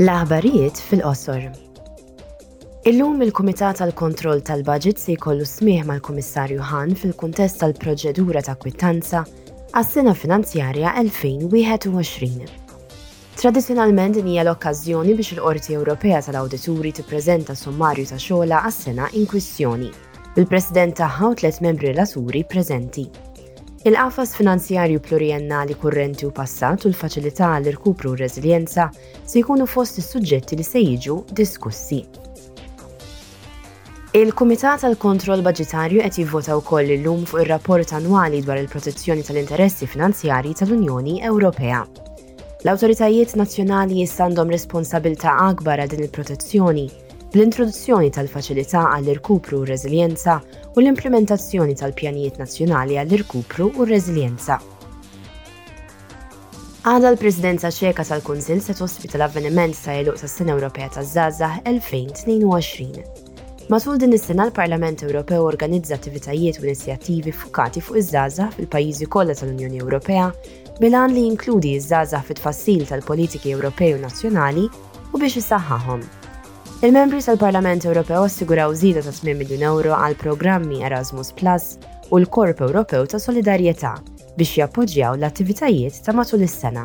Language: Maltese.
L-aħbarijiet fil-qosor. Illum il-Kumitat għall-Kontroll tal-Baġit se jkollu smigħ mal-Kummissarju Hahn fil-kuntest tal-proċedura ta' kwittanza għas-sena finanzjarja 2021. Tradizzjonalment din hija l-okkażjoni biex il-Qorti Ewropea tal-Awdituri tippreżenta sommarju ta' xogħolha għas-sena inkwistjoni, bil-President tagħha u tliet membri relaturi preżenti. Il-qafas finanzjarju pluriennali kurrenti u passat u l-Faċilità għall-Irkupru u r-Reżiljenza se jkunu fost is-suġġetti li se jiġu diskussi. Il-Kumitat għall-Kontroll Baġitarju qed jivvota wkoll illum fuq ir-rapport annwali dwar il-protezzjoni tal-interessi finanzjarji tal-Unjoni Ewropea. L-awtoritajiet nazzjonali issa għandhom responsabilità akbar għal din il-protezzjoni bl-introduzzjoni tal-Faċilità għall-Irkupru u r-Reżiljenza u l-implimentazzjoni tal-Pjanijiet Nazzjonali għall-Irkupru u r-Reżiljenza. Għada l-Presidenza Ċeka tal-Kunsill se tospita l-avveniment ta' Eluq tas-Sena Ewropea taż-Żgħażagħ 2022. Matul din is-sena l-Parlament Ewropew organizza attivitajiet u inizjattivi fukati fuq iż-żgħażagħ fil-pajjiżi kollha tal-Unjoni Ewropea bilan li jinkludi ż-żgħażagħ fit-tfassil tal-politiki Ewropej u nazzjonali u biex isaħħaħhom. Il-membri tal-Parlament Ewropew assiguraw żieda ta' 8 miljun euro għal programmi Erasmus Plus u l-Korp Ewropew ta' Solidarjetà biex jappoġġjaw l-attivitajiet ta' matul is-sena.